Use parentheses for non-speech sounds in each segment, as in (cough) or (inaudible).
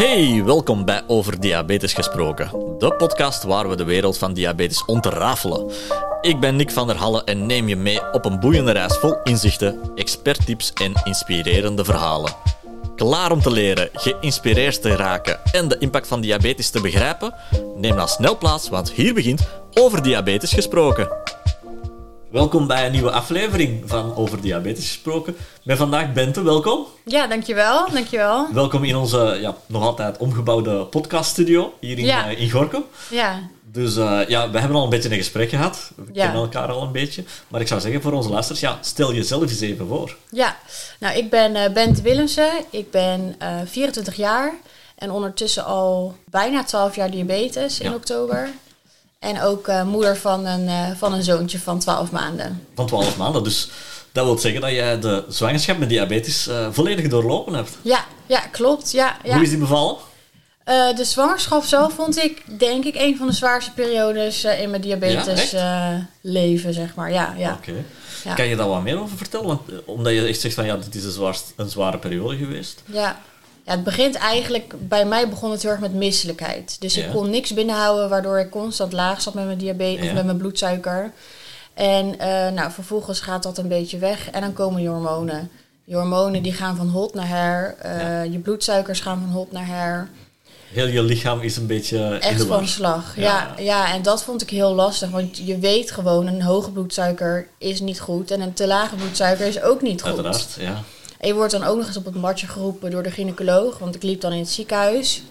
Hey, welkom bij Over Diabetes Gesproken, de podcast waar we de wereld van diabetes ontrafelen. Ik ben Nick van der Halle en neem je mee op een boeiende reis vol inzichten, experttips en inspirerende verhalen. Klaar om te leren, geïnspireerd te raken en de impact van diabetes te begrijpen? Neem dan snel plaats, want hier begint Over Diabetes Gesproken. Welkom bij een nieuwe aflevering van Over Diabetes Gesproken. Met vandaag Bente, welkom. Ja, dankjewel. dankjewel. Welkom in onze ja, nog altijd omgebouwde podcaststudio hier in, Ja. eh, in Gorkum. Ja, Dus eh, ja, we hebben al een beetje een gesprek gehad. We Ja. kennen elkaar al een beetje. Maar ik zou zeggen voor onze luisteraars, ja, stel jezelf eens even voor. ja. Nou, ik ben eh Bente Willemsen. Ik ben eh 24 jaar en ondertussen al bijna 12 jaar diabetes in Ja. oktober. En ook eh, moeder van een, eh, van een zoontje van 12 maanden. Van 12 maanden. Dus dat wil zeggen dat jij de zwangerschap met diabetes eh, volledig doorlopen hebt. Ja, ja klopt. Ja, ja. Hoe is die bevallen? De zwangerschap zelf vond ik, denk ik, een van de zwaarste periodes in mijn diabetes leven, zeg maar. Ja, ja. Kan je daar wat meer over vertellen? Want, omdat je echt zegt van ja, dit is een, zwaarst- een zware periode geweest. Ja. Ja, het begint eigenlijk... Bij mij begon het heel erg met misselijkheid. Dus Ja. ik kon niks binnenhouden... waardoor ik constant laag zat met mijn diabetes... Ja. of met mijn bloedsuiker. En eh, nou, vervolgens gaat dat een beetje weg... en dan komen je hormonen. Je hormonen die gaan van hot naar her. eh, Ja. Je bloedsuikers gaan van hot naar her. Heel je lichaam is een beetje in Echt van slag. Ja. Ja. Ja, en dat vond ik heel lastig. Want je weet gewoon... een hoge bloedsuiker is niet goed... en een te lage bloedsuiker is ook niet goed. Uiteraard, ja. En je wordt dan ook nog eens op het matje geroepen door de gynaecoloog. Want ik liep dan in het ziekenhuis.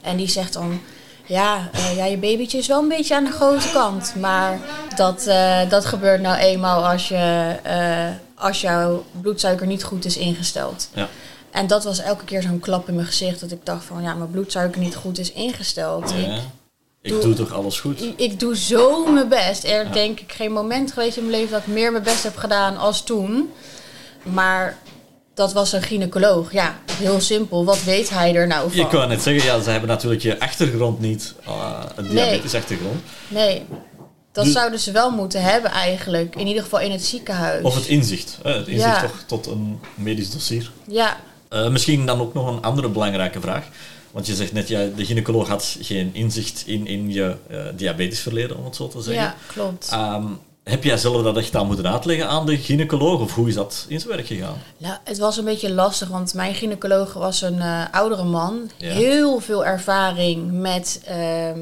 En die zegt dan... Ja, eh, ja, je babytje is wel een beetje aan de grote kant. Maar dat, eh, dat gebeurt nou eenmaal als, je, eh, als jouw bloedsuiker niet goed is ingesteld. ja. En dat was elke keer zo'n klap in mijn gezicht. Dat ik dacht van, ja, mijn bloedsuiker niet goed is ingesteld. ja. Ik, Ik doe- doe toch alles goed? ik, ik doe zo mijn best. Er Ja. denk ik geen moment geweest in mijn leven dat ik meer mijn best heb gedaan als toen. Maar dat was een gynaecoloog. Ja, heel simpel. Wat weet hij er nou van? Je kan net zeggen, ja, ze hebben natuurlijk je achtergrond niet, uh, een diabetes achtergrond. Nee, dat Dus- zouden ze wel moeten hebben eigenlijk. In ieder geval in het ziekenhuis. Of het inzicht. hè, het inzicht Ja. toch tot een medisch dossier. Ja, Eh, misschien dan ook nog een andere belangrijke vraag. Want je zegt net, ja, de gynaecoloog had geen inzicht in, in je eh, diabetesverleden, om het zo te zeggen. ja, klopt. Ehm, heb jij zelf dat echt aan moeten uitleggen aan de gynaecoloog? Of hoe is dat in zijn werk gegaan? Nou, het was een beetje lastig, want mijn gynaecoloog was een eh, oudere man. Ja. Heel veel ervaring met ehm,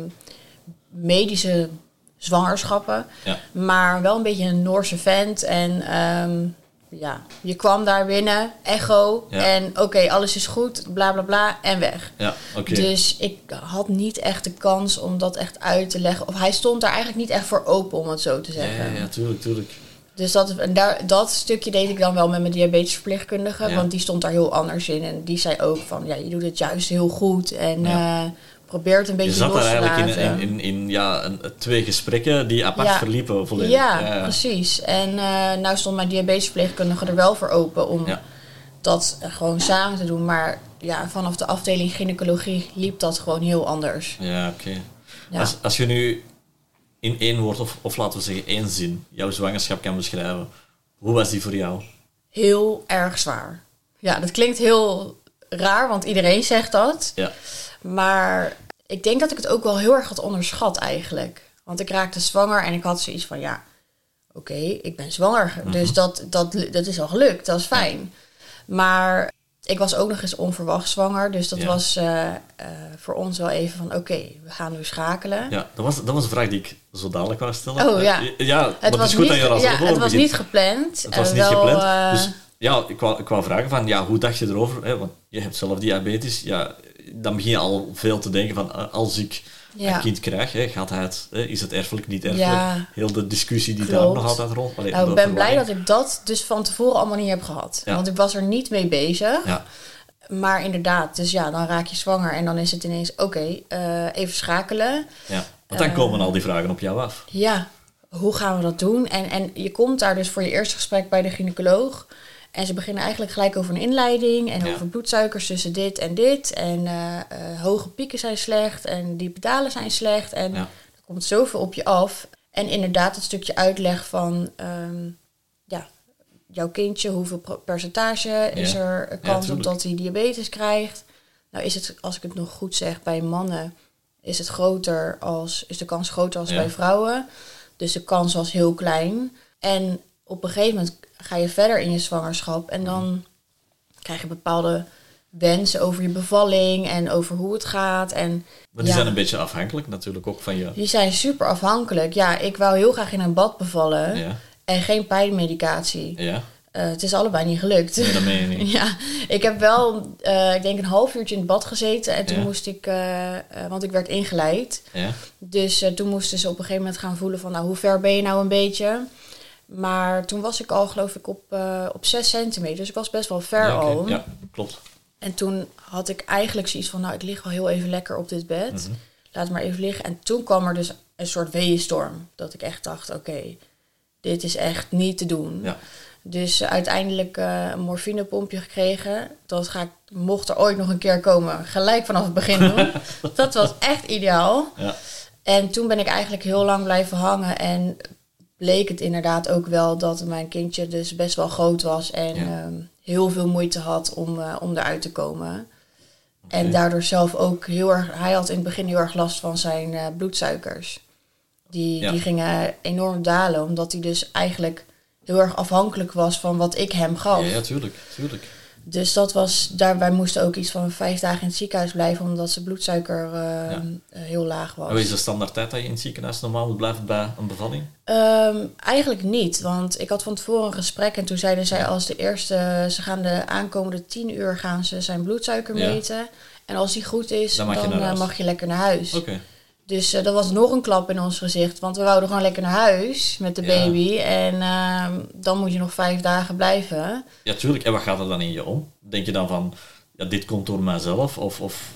medische zwangerschappen. Ja. Maar wel een beetje een Noorse vent. En ehm, ja, je kwam daar binnen, echo. Ja. En oké, alles is goed, bla bla bla, en weg. Ja. Dus ik had niet echt de kans om dat echt uit te leggen. Of hij stond daar eigenlijk niet echt voor open, om het zo te zeggen. ja, ja, tuurlijk, tuurlijk. Dus dat, en daar, dat stukje deed ik dan wel met mijn diabetesverpleegkundige. Want die stond daar heel anders in. En die zei ook van, ja, je doet het juist heel goed. En Ja. eh, probeer het een beetje Je zat los daar te eigenlijk in, in, in, in, ja, een, twee gesprekken die apart Ja. verliepen volledig. Ja, precies. En eh nou stond mijn diabetesverpleegkundige er wel voor open om Ja. dat gewoon samen te doen. Maar ja, vanaf de afdeling gynaecologie liep dat gewoon heel anders. Ja, oké. Ja. Als, als je nu in één woord, of, of laten we zeggen één zin, jouw zwangerschap kan beschrijven, hoe was die voor jou? Heel erg zwaar. Ja, dat klinkt heel raar, want iedereen zegt dat. Ja. Maar ik denk dat ik het ook wel heel erg had onderschat eigenlijk. Want ik raakte zwanger en ik had zoiets van, ja, oké, ik ben zwanger. Mhm. Dus dat, dat, dat is al gelukt, dat is fijn. Maar ik was ook nog eens onverwacht zwanger. Dus dat Ja. was eh, eh, voor ons wel even van, oké, we gaan nu schakelen. Ja, dat was, dat was een vraag die ik zo dadelijk wou stellen. Oh, ja. Ja Het was, goed niet, ja, het was niet gepland. Het was Eh, niet wel, gepland. eh, Dus ja, ik wou, ik wou vragen van, ja, hoe dacht je erover? Hè? Want je hebt zelf diabetes. Ja, dan begin je al veel te denken van, eh, als ik Ja. een kind krijg, hè, gaat hij het, hè, is het erfelijk, niet erfelijk? Ja. Heel de discussie die Klopt. daar nog altijd rond... Allee, nou, ik ben blij dat ik dat dus van tevoren allemaal niet heb gehad. Ja. Want ik was er niet mee bezig. Ja, Maar inderdaad, dus ja, dan raak je zwanger en dan is het ineens, oké, eh, even schakelen. ja. Want dan Eh. komen al die vragen op jou af. Ja, hoe gaan we dat doen? En, en je komt daar dus voor je eerste gesprek bij de gynaecoloog. En ze beginnen eigenlijk gelijk over een inleiding en Ja. over bloedsuikers tussen dit en dit. En eh, eh, hoge pieken zijn slecht en diepe dalen zijn slecht. En Ja. er komt zoveel op je af. En inderdaad het stukje uitleg van, ehm, ja, jouw kindje, hoeveel percentage is er kans op dat hij diabetes krijgt. Nou is het, als ik het nog goed zeg, bij mannen is het groter als, is de kans groter als bij vrouwen. Dus de kans was heel klein. En op een gegeven moment ga je verder in je zwangerschap en dan krijg je bepaalde wensen over je bevalling en over hoe het gaat. En Maar die Ja. zijn een beetje afhankelijk natuurlijk ook van je. die zijn super afhankelijk. Ja, ik wou heel graag in een bad bevallen Ja, en geen pijnmedicatie. ja. Eh, het is allebei niet gelukt. Nee, dat meen je niet. (laughs) Ja, ik heb wel, eh, ik denk een half uurtje in het bad gezeten. En toen Ja. moest ik, eh, want ik werd ingeleid. Ja, Dus toen moesten ze op een gegeven moment gaan voelen van, nou, hoe ver ben je nou een beetje? Maar toen was ik al, geloof ik, op, eh op 6 centimeter. Dus ik was best wel ver ja, al. ja klopt. En toen had ik eigenlijk zoiets van, nou, ik lig wel heel even lekker op dit bed. Mhm. Laat maar even liggen. En toen kwam er dus een soort weeënstorm. Dat ik echt dacht, oké, dit is echt niet te doen. Ja. Dus uiteindelijk eh, een morfinepompje gekregen. Dat ga ik, mocht er ooit nog een keer komen, gelijk vanaf het begin doen. (laughs) dat was echt ideaal. Ja. En toen ben ik eigenlijk heel lang blijven hangen. En bleek het inderdaad ook wel dat mijn kindje dus best wel groot was. En Ja. ehm, heel veel moeite had om, eh, om eruit te komen. En daardoor zelf ook heel erg... Hij had in het begin heel erg last van zijn eh, bloedsuikers. Die, Ja. die gingen enorm dalen. Omdat hij dus eigenlijk heel erg afhankelijk was van wat ik hem gaf. Ja, ja, tuurlijk, tuurlijk. Dus dat was, daarbij moesten ook iets van vijf dagen in het ziekenhuis blijven, omdat zijn bloedsuiker eh, Ja. eh, heel laag was. Wat is de standaard tijd dat je in het ziekenhuis normaal moet blijven bij een bevalling? Ehm, eigenlijk niet, want ik had van tevoren een gesprek en toen zeiden zij als de eerste, ze gaan de aankomende tien uur gaan ze zijn bloedsuiker Ja. meten. En als die goed is, Dan dan, mag je eh, huis. mag je lekker naar huis. Oké. Dus eh, dat was nog een klap in ons gezicht, want we wouden gewoon lekker naar huis met de Ja. baby. En ehm, dan moet je nog vijf dagen blijven. Ja, tuurlijk. En wat gaat er dan in je om? Denk je dan van, ja, dit komt door mijzelf? Of, of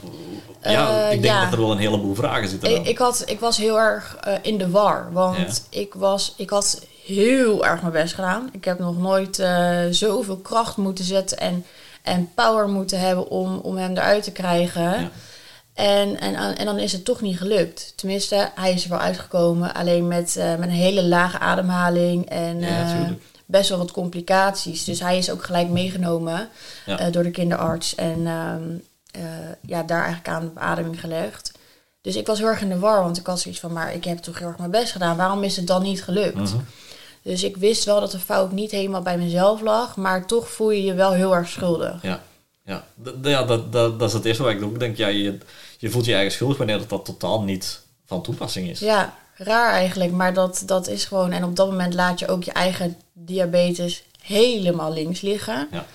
ja, Eh, ik denk ja. dat er wel een heleboel vragen zitten. Ik, ik, had, ik was heel erg eh, in de war. Want ik, was, ik had heel erg mijn best gedaan. Ik heb nog nooit zoveel kracht moeten zetten en, en power moeten hebben om, om hem eruit te krijgen. En, en, en dan is het toch niet gelukt. Tenminste, hij is er wel uitgekomen. Alleen met, eh, met een hele lage ademhaling en Ja, eh, best wel wat complicaties. Dus hij is ook gelijk meegenomen Ja. eh, door de kinderarts. En ehm, eh, ja, daar eigenlijk aan de beademing gelegd. Dus ik was heel erg in de war, want ik had zoiets van... maar ik heb toch heel erg mijn best gedaan. Waarom is het dan niet gelukt? Mhm. Dus ik wist wel dat de fout niet helemaal bij mezelf lag... maar toch voel je je wel heel erg schuldig. Ja, ja. Ja dat, dat, dat is het eerste wat ik ook denk. Ja, je, je voelt je eigen schuldig wanneer dat, dat totaal niet van toepassing is. Ja, raar eigenlijk, maar dat, dat is gewoon... en op dat moment laat je ook je eigen diabetes helemaal links liggen... Ja.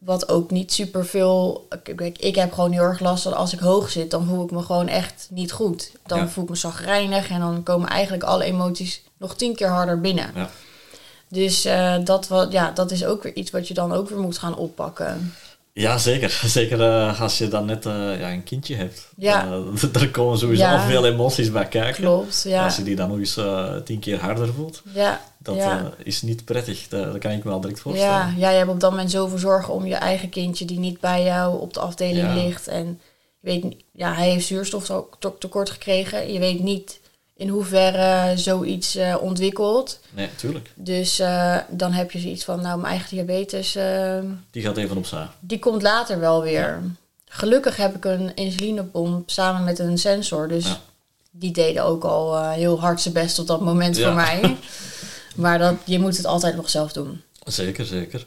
Wat ook niet super veel. Kijk, ik heb gewoon heel erg last dat als ik hoog zit, dan voel ik me gewoon echt niet goed. Dan Ja. voel ik me zagrijnig en dan komen eigenlijk alle emoties nog tien keer harder binnen. Ja. Dus eh, dat, wa- ja, dat is ook weer iets wat je dan ook weer moet gaan oppakken. Ja, zeker. (laughs) Zeker eh, als je dan net eh, ja, een kindje hebt. Ja. Eh, (laughs) daar komen sowieso Ja. al veel emoties bij kijken. Klopt, ja. Als je die dan nog eens tien keer harder voelt, Ja, dat ja. is niet prettig. Dat, dat kan ik me wel direct voorstellen. ja, ja, je hebt op dat moment zoveel zorgen om je eigen kindje die niet bij jou op de afdeling ligt. En je weet, ja, hij heeft zuurstoftekort gekregen. Je weet niet in hoeverre zoiets eh, ontwikkelt. Nee, tuurlijk. Dus eh, dan heb je zoiets van, nou, mijn eigen diabetes, eh, Die gaat even opzij. die komt later wel weer. Gelukkig heb ik een insulinepomp samen met een sensor. Dus Ja. die deden ook al eh, heel hard zijn best op dat moment Ja. voor mij. (laughs) maar dat, je moet het altijd nog zelf doen. Zeker, zeker.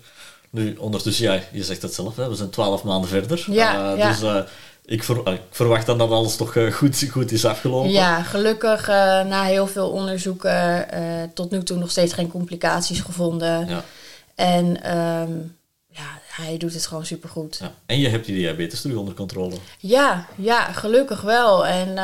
Nu, ondertussen, ja, je zegt het zelf, hè, we zijn twaalf maanden verder. Ja, ja. Dus eh, ik, ver- ik verwacht dan dat alles toch eh, goed, goed is afgelopen. Ja, gelukkig eh, na heel veel onderzoeken eh, tot nu toe nog steeds geen complicaties gevonden. Ja, En ehm, ja, hij doet het gewoon supergoed. ja. En je hebt die diabetes terug onder controle. Ja, ja, gelukkig wel. En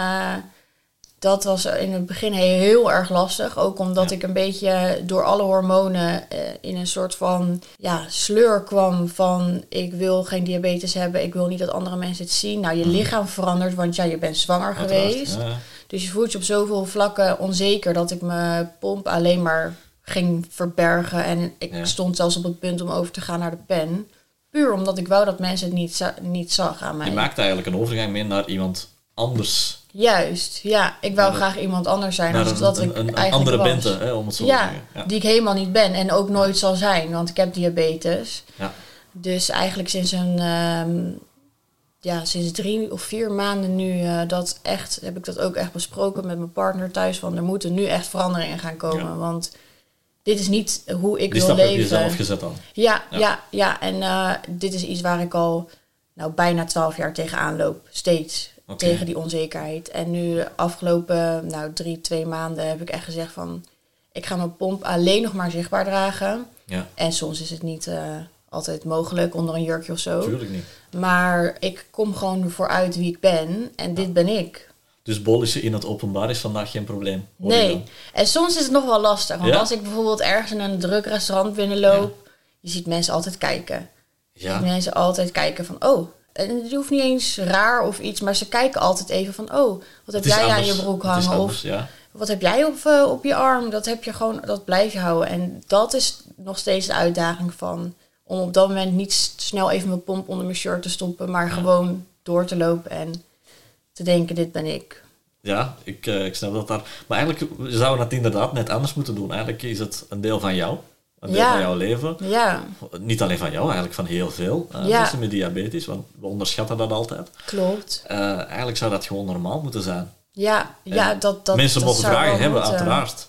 dat was in het begin heel erg lastig. Ook omdat Ja. ik een beetje door alle hormonen eh, in een soort van ja, sleur kwam van ik wil geen diabetes hebben, ik wil niet dat andere mensen het zien. Nou, je lichaam verandert, want ja, je bent zwanger. Uiteraard. geweest. Ja. Dus je voelt je op zoveel vlakken onzeker dat ik mijn pomp alleen maar ging verbergen. En ik Ja. stond zelfs op het punt om over te gaan naar de pen. Puur omdat ik wou dat mensen het niet, niet zag aan mij. Je maakt eigenlijk een overgang mee naar iemand anders. Juist, ja. Ik wou graag iemand anders zijn dan een, dat een, ik een, een andere was. bente, hè, om het zo te Ja, zeggen. Ja. die ik helemaal niet ben en ook nooit zal zijn, want ik heb diabetes. Ja. Dus eigenlijk sinds een, ehm, ja, sinds drie of vier maanden nu eh, dat echt, heb ik dat ook echt besproken met mijn partner thuis. Van er moeten nu echt veranderingen gaan komen. Ja. Want dit is niet hoe ik Die wil stap heb je leven. zelf gezet dan. Ja, Ja. ja. ja, En eh, dit is iets waar ik al nou, bijna twaalf jaar tegenaan loop. Steeds. Tegen die onzekerheid. En nu de afgelopen nou, drie, twee maanden heb ik echt gezegd van... Ik ga mijn pomp alleen nog maar zichtbaar dragen. Ja, En soms is het niet eh, altijd mogelijk onder een jurkje of zo. natuurlijk niet. Maar ik kom gewoon vooruit wie ik ben. En dit ben ik. Dus bollissen in het openbaar is vandaag geen probleem. je Nee. En soms is het nog wel lastig. Want Ja? als ik bijvoorbeeld ergens in een druk restaurant binnenloop... Je ziet mensen altijd kijken. Ja, mensen altijd kijken van, oh, en het hoeft niet eens raar of iets, maar ze kijken altijd even van, oh, wat heb jij aan je broek hangen? anders, Of ja. wat heb jij op, eh, op je arm? Dat heb je gewoon, dat blijf je houden. En dat is nog steeds de uitdaging van, om op dat moment niet snel even mijn pomp onder mijn shirt te stoppen, maar gewoon door te lopen en te denken, dit ben ik. Ja, ik, eh, ik snap dat daar. Maar eigenlijk zouden we het inderdaad net anders moeten doen. Eigenlijk is het een deel van jou, een deel Ja. van jouw leven. Ja, Niet alleen van jou, eigenlijk van heel veel eh, Ja. mensen met diabetes, want we onderschatten dat altijd. klopt. Eh, eigenlijk zou dat gewoon normaal moeten zijn. Ja, ja dat, dat Mensen dat mogen vragen hebben, moeten. uiteraard.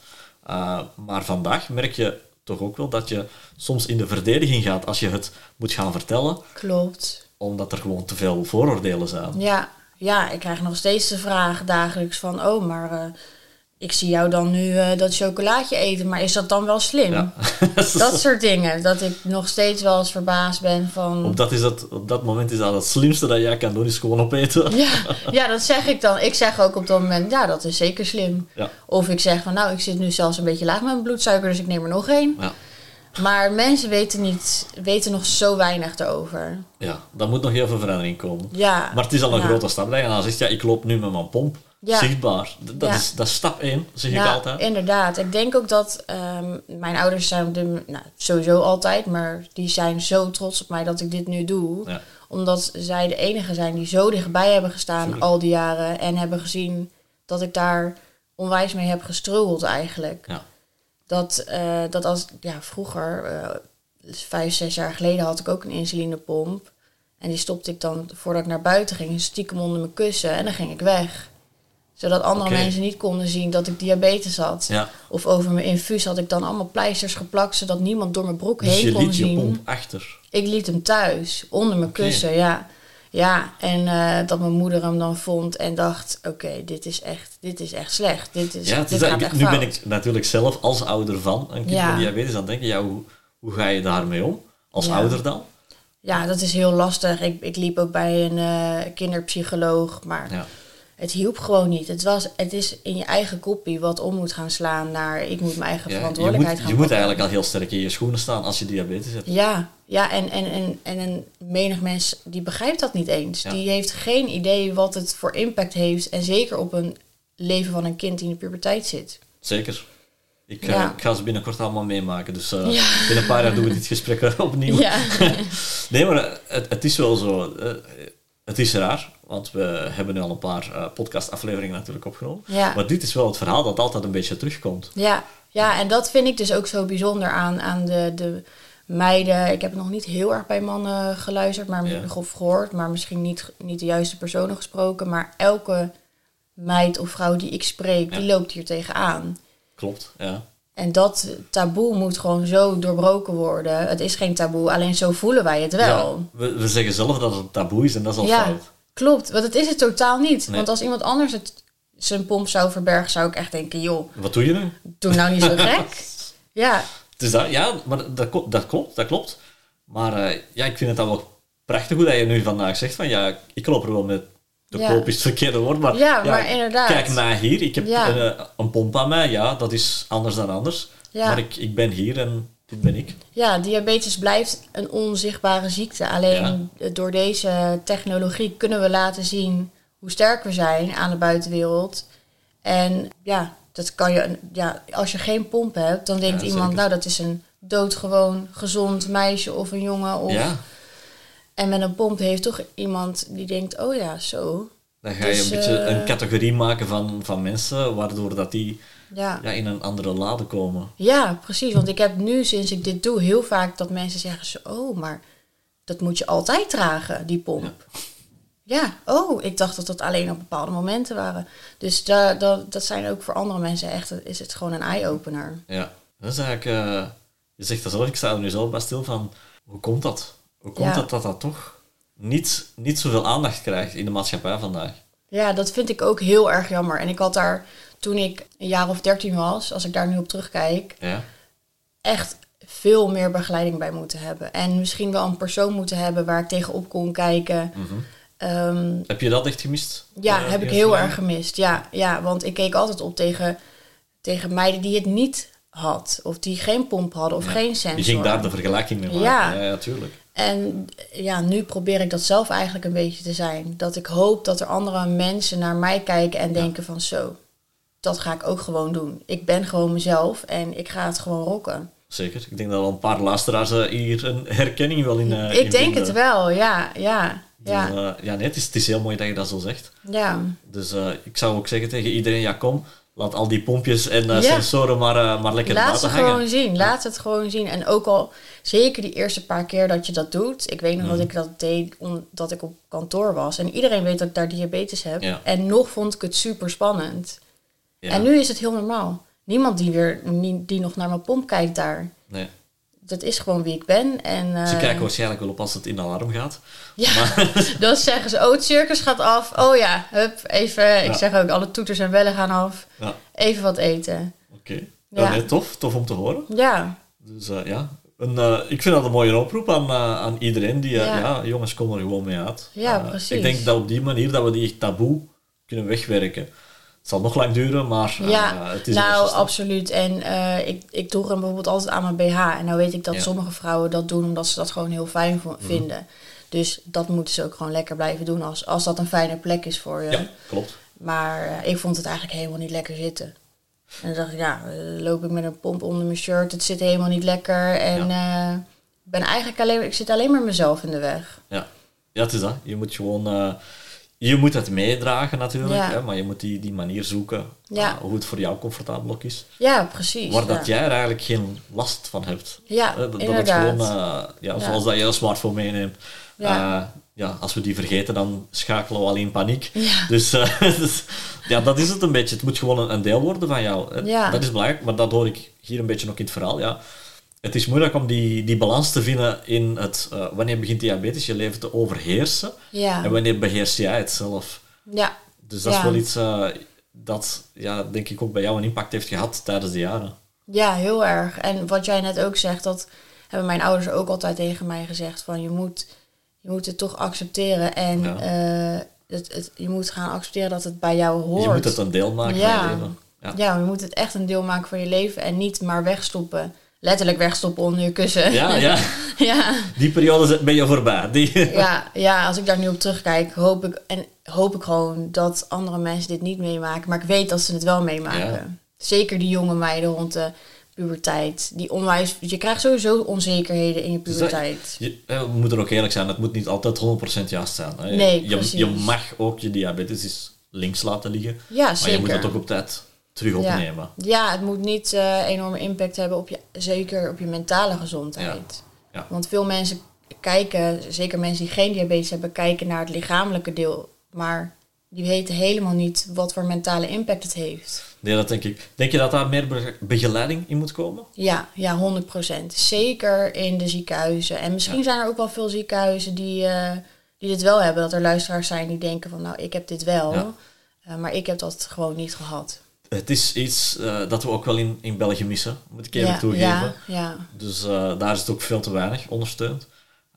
Uh, maar vandaag merk je toch ook wel dat je soms in de verdediging gaat als je het moet gaan vertellen, Klopt. omdat er gewoon te veel vooroordelen zijn. Ja, ja, ik krijg nog steeds de vraag dagelijks van... oh, maar eh, ik zie jou dan nu eh, dat chocolaatje eten, maar is dat dan wel slim? Ja. (laughs) Dat soort dingen. Dat ik nog steeds wel eens verbaasd ben van... op, dat is het, op dat moment is dat het slimste dat jij kan doen, is gewoon opeten. Ja, (laughs) ja, dat zeg ik dan. Ik zeg ook op dat moment, ja, dat is zeker slim. Ja. Of ik zeg van, nou, ik zit nu zelfs een beetje laag met mijn bloedsuiker, dus ik neem er nog één. Ja. Maar mensen weten, niet, weten nog zo weinig erover. ja, daar moet nog heel veel verandering komen. Ja. Maar het is al een grote stap. Dat je dan zegt, ja, ik loop nu met mijn pomp. Ja. Zichtbaar. Dat, Ja. is, dat is stap 1, zeg ik Ja, altijd. inderdaad. Ik denk ook dat ehm, mijn ouders zijn op dit- nou, sowieso altijd, maar die zijn zo trots op mij dat ik dit nu doe. Ja. Omdat zij de enige zijn die zo dichtbij hebben gestaan Tuurlijk. al die jaren en hebben gezien dat ik daar onwijs mee heb gestruggeld eigenlijk. Ja. Dat, eh, dat als, ja, vroeger, eh, vijf, zes jaar geleden had ik ook een insulinepomp. En die stopte ik dan, voordat ik naar buiten ging, stiekem onder mijn kussen en dan ging ik weg. Zodat andere mensen niet konden zien dat ik diabetes had. Ja. Of over mijn infuus had ik dan allemaal pleisters geplakt, zodat niemand door mijn broek Dus heen je kon liet je zien. pomp achter. Ik liet hem thuis, onder mijn kussen, ja. Ja, en eh, dat mijn moeder hem dan vond en dacht, oké, dit is echt, dit is echt slecht. Dit is, Ja, is dit gaat echt nu fout. ben ik natuurlijk zelf als ouder van een kind Ja. met diabetes aan denken, ja, hoe, hoe ga je daarmee om? Als Ja. ouder dan? Ja, dat is heel lastig. Ik, ik liep ook bij een eh, kinderpsycholoog, maar Ja. Het hielp gewoon niet. Het, was, het is in je eigen koppie wat om moet gaan slaan naar ik moet mijn eigen Ja, je moet, verantwoordelijkheid je gaan moet eigenlijk al heel sterk in je schoenen staan als je diabetes hebt. Ja, ja en, en, en, en een menig mens die begrijpt dat niet eens. Ja. Die heeft geen idee wat het voor impact heeft. En zeker op een leven van een kind die in de puberteit zit. Zeker. Ik, eh, ik ga ze binnenkort allemaal meemaken. Dus Ja. binnen een paar jaar doen we dit gesprek (laughs) opnieuw. Ja, (laughs) Nee, maar het, het is wel zo. eh, het is raar, want we hebben nu al een paar eh, podcastafleveringen natuurlijk opgenomen. Ja. Maar dit is wel het verhaal dat altijd een beetje terugkomt. ja, ja, en dat vind ik dus ook zo bijzonder aan, aan de, de meiden. Ik heb nog niet heel erg bij mannen geluisterd maar, Ja. of gehoord, maar misschien niet, niet de juiste personen gesproken. Maar elke meid of vrouw die ik spreek, die loopt hier tegenaan. Klopt, ja. En dat taboe moet gewoon zo doorbroken worden. Het is geen taboe, alleen zo voelen wij het wel. Ja, we, we zeggen zelf dat het een taboe is en dat is al Ja, fout. klopt. Want het is het totaal niet. Nee. Want als iemand anders het, zijn pomp zou verbergen, zou ik echt denken... joh, Wat doe je nu? doe nou niet zo (laughs) gek. Ja, dat, ja, maar dat, dat klopt, dat klopt. Maar eh, ja, ik vind het dan wel prachtig hoe dat je nu vandaag zegt van ja, ik loop er wel met de Ja. koop is het verkeerde woord, maar, Ja, maar inderdaad. Kijk naar hier, ik heb Ja. een, eh, een pomp aan mij, ja, dat is anders dan anders. Maar ik, ik ben hier en dit ben ik. ja, diabetes blijft een onzichtbare ziekte. Alleen door deze technologie kunnen we laten zien hoe sterk we zijn aan de buitenwereld. En ja, dat kan je, ja als je geen pomp hebt, dan denkt iemand, zeker. nou dat is een doodgewoon gezond meisje of een jongen. Of, En met een pomp heeft toch iemand die denkt, oh ja, zo. dan ga je Dus, een beetje eh, een categorie maken van, van mensen, waardoor dat die Ja. ja, in een andere lade komen. ja, precies. Want ik heb nu, sinds ik dit doe, heel vaak dat mensen zeggen, zo, oh, maar dat moet je altijd dragen, die pomp. Ja, oh, ik dacht dat dat alleen op bepaalde momenten waren. Dus da, da- dat zijn ook voor andere mensen echt, is het gewoon een eye-opener. Ja, dat is eigenlijk... eh, je zegt dat zelf, ik sta er nu zelf bij stil van... Hoe komt dat? Hoe komt Ja. het dat dat toch niet, niet zoveel aandacht krijgt in de maatschappij vandaag? Ja, dat vind ik ook heel erg jammer. En ik had daar, toen ik een jaar of dertien was, als ik daar nu op terugkijk, Ja, echt veel meer begeleiding bij moeten hebben. En misschien wel een persoon moeten hebben waar ik tegenop kon kijken. Ehm, Heb je dat echt gemist? ja, Eh, heb ik heel erg gemist. Ja, ja, want ik keek altijd op tegen, tegen meiden die het niet had. Of die geen pomp hadden of geen sensor. Je ging daar de vergelijking mee maken. Ja. Ja, ja, tuurlijk. En ja, nu probeer ik dat zelf eigenlijk een beetje te zijn. Dat ik hoop dat er andere mensen naar mij kijken en denken van zo, dat ga ik ook gewoon doen. Ik ben gewoon mezelf en ik ga het gewoon rocken. Zeker. Ik denk dat al een paar luisteraars eh, hier een (laughs) herkenning wel in eh, in ik denk vinden. het wel, ja, ja, Dus, ja, eh, ja, nee, het is, het is heel mooi dat je dat zo zegt. ja. Dus eh, ik zou ook zeggen tegen iedereen, ja kom, laat al die pompjes en eh, Ja. sensoren maar, eh, maar lekker Laat buiten het gewoon zien. Laat het gewoon zien. En ook al zeker die eerste paar keer dat je dat doet. Ik weet nog Mhm. dat ik dat deed omdat ik op kantoor was. En iedereen weet dat ik daar diabetes heb. Ja. En nog vond ik het super spannend. Ja. En nu is het heel normaal. Niemand die, weer, die nog naar mijn pomp kijkt daar. Nee. Dat is gewoon wie ik ben. En, eh, Ze kijken waarschijnlijk wel op als het in alarm gaat. Ja, (laughs) dan zeggen ze, oh het circus gaat af. Oh ja, hup, even. Ik zeg ook, alle toeters en bellen gaan af. Ja, Even wat eten. oké. Ja. Ja. nee, tof, tof om te horen. Ja, Dus eh, ja, een, eh, ik vind dat een mooie oproep aan, eh, aan iedereen die, eh, Ja. ja. jongens, kom er gewoon mee uit. Ja, Eh, precies. Ik denk dat op die manier dat we die taboe kunnen wegwerken. Het zal nog lang duren, maar eh, Ja, het is nou absoluut. En eh, ik, ik droeg hem bijvoorbeeld altijd aan mijn BH. En nou weet ik dat Ja. sommige vrouwen dat doen omdat ze dat gewoon heel fijn Mhm. vinden. Dus dat moeten ze ook gewoon lekker blijven doen als, als dat een fijne plek is voor je. Ja, klopt. Maar eh, ik vond het eigenlijk helemaal niet lekker zitten. En dan dacht ik, ja, eh, loop ik met een pomp onder mijn shirt. Het zit helemaal niet lekker. En eh, ben eigenlijk alleen, ik zit alleen maar mezelf in de weg. Ja. ja, het is dat. Je moet gewoon... eh, je moet het meedragen natuurlijk, Ja. hè, maar je moet die, die manier zoeken Ja. eh, hoe het voor jou comfortabel ook is. Ja, precies. Waar ja. dat jij er eigenlijk geen last van hebt. Ja, Hè, dat, dat het gewoon, eh, ja, zoals dat je een smartphone meeneemt. Ja. Ja. ja, als we die vergeten, dan schakelen we al in paniek. Ja. Dus, eh, (laughs) dus, ja, dat is het een beetje. Het moet gewoon een, een deel worden van jou. hè. Ja. Dat is belangrijk, maar dat hoor ik hier een beetje ook in het verhaal. Ja. Het is moeilijk om die, die balans te vinden in het... eh, wanneer begint diabetes je leven te overheersen Ja. en wanneer beheers jij het zelf. ja, Dus dat is wel iets eh, dat, ja, denk ik, ook bij jou een impact heeft gehad tijdens de jaren. Ja, heel erg. En wat jij net ook zegt, dat hebben mijn ouders ook altijd tegen mij gezegd. Van je moet, je moet het toch accepteren. En Ja. eh, het, het, je moet gaan accepteren dat het bij jou hoort. Je moet het een deel maken van je leven. Ja. Ja, je moet het echt een deel maken van je leven. En niet maar wegstoppen. Letterlijk wegstoppen onder je kussen. Ja, ja, (laughs) ja. die periode ben je voorbij. Die, (laughs) Ja, ja, als ik daar nu op terugkijk, hoop ik, en hoop ik gewoon dat andere mensen dit niet meemaken. Maar ik weet dat ze het wel meemaken. Ja. Zeker die jonge meiden rond de puberteit. Die onwijs, je krijgt sowieso onzekerheden in je dat- puberteit. je, eh, we moeten ook eerlijk zijn, het moet niet altijd 100% juist zijn. Hè. Nee, je, precies. je mag ook je diabetes links laten liggen, Ja, maar zeker. je moet het ook op tijd terug opnemen. Ja, het moet niet eh, enorme impact hebben op je, zeker op je mentale gezondheid. Ja. Ja. Want veel mensen kijken, zeker mensen die geen diabetes hebben, kijken naar het lichamelijke deel. Maar die weten helemaal niet wat voor mentale impact het heeft. Nee, dat denk ik. Denk je dat daar meer be- begeleiding in moet komen? Ja, ja, 100%. Zeker in de ziekenhuizen. En misschien zijn er ook wel veel ziekenhuizen die, eh, die dit wel hebben. Dat er luisteraars zijn die denken van, nou, ik heb dit wel. Eh, maar ik heb dat gewoon niet gehad. Het is iets eh, dat we ook wel in, in België missen, moet ik ja, toegeven. ja, ja. Dus eh, daar is het ook veel te weinig ondersteund.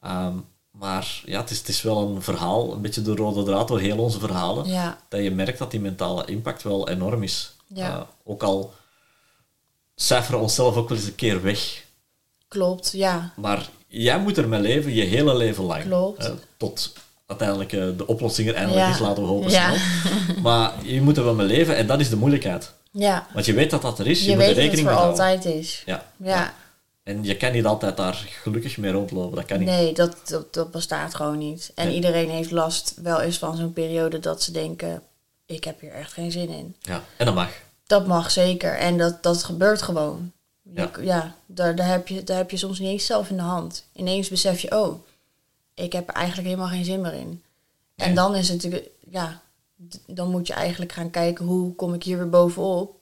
Ehm, maar ja, het is, het is wel een verhaal, een beetje de rode draad door heel onze verhalen. Dat je merkt dat die mentale impact wel enorm is. Ja. Eh, ook al cijferen we onszelf ook wel eens een keer weg. klopt. Ja, Maar jij moet ermee leven, je hele leven lang. Klopt. Tot uiteindelijk eh, de oplossing er eindelijk is, laten we hopen snel. Maar je moet er wel mee leven en dat is de moeilijkheid. ja. Want je weet dat dat er is, je, Je, moet er weet dat het rekening voor mee altijd is. Ja. Ja, En je kan niet altijd daar gelukkig mee rondlopen, dat kan niet. nee, dat, dat, dat bestaat gewoon niet. En Nee. iedereen heeft last wel eens van zo'n periode dat ze denken, ik heb hier echt geen zin in. Ja. En dat mag. Dat mag zeker. En dat, dat gebeurt gewoon. Ja. Ja daar, daar, heb je, daar heb je soms niet eens zelf in de hand. Ineens besef je, oh, ik heb er eigenlijk helemaal geen zin meer in. En dan is het natuurlijk, ja, dan moet je eigenlijk gaan kijken hoe kom ik hier weer bovenop.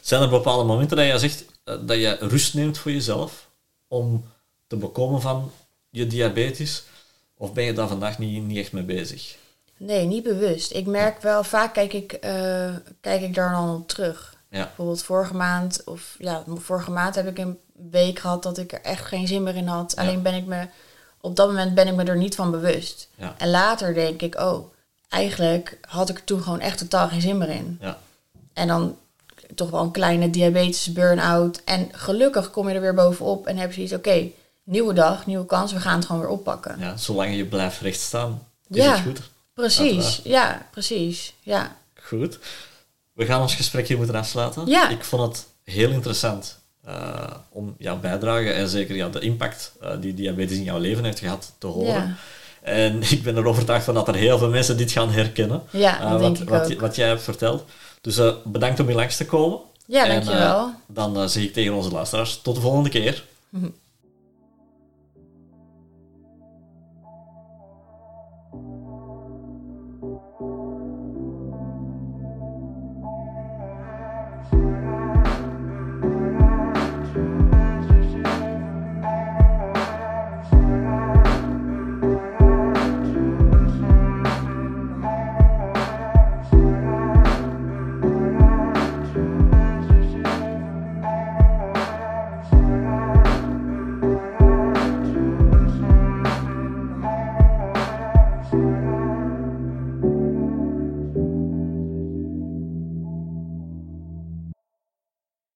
Zijn er bepaalde momenten dat je zegt eh, dat je rust neemt voor jezelf om te bekomen van je diabetes? Of ben je daar vandaag niet, niet echt mee bezig? Nee, niet bewust. Ik merk wel, vaak kijk ik, eh, kijk ik daar dan op terug. Ja. Bijvoorbeeld vorige maand, of ja, vorige maand heb ik een week gehad dat ik er echt geen zin meer in had. Ja. Alleen ben ik me, op dat moment ben ik me er niet van bewust. Ja. En later denk ik, oh, eigenlijk had ik er toen gewoon echt totaal geen zin meer in. Ja. En dan toch wel een kleine diabetes burn-out. En gelukkig kom je er weer bovenop en heb je zoiets, oké, nieuwe dag, nieuwe kans, we gaan het gewoon weer oppakken. ja, zolang je blijft rechtstaan, is Ja. het goed. Precies, Uiteraard. ja, precies, ja. Goed. We gaan ons gesprek hier moeten afsluiten. Ja. Ik vond het heel interessant eh, om jouw bijdrage en zeker ja, de impact eh, die diabetes in jouw leven heeft gehad te horen. Ja. En (laughs) ik ben er overtuigd van dat er heel veel mensen dit gaan herkennen. Ja, dat wat, wat, jij hebt verteld. Dus bedankt om hier langs te komen. Ja, En, dankjewel. dan zeg ik tegen onze luisteraars tot de volgende keer.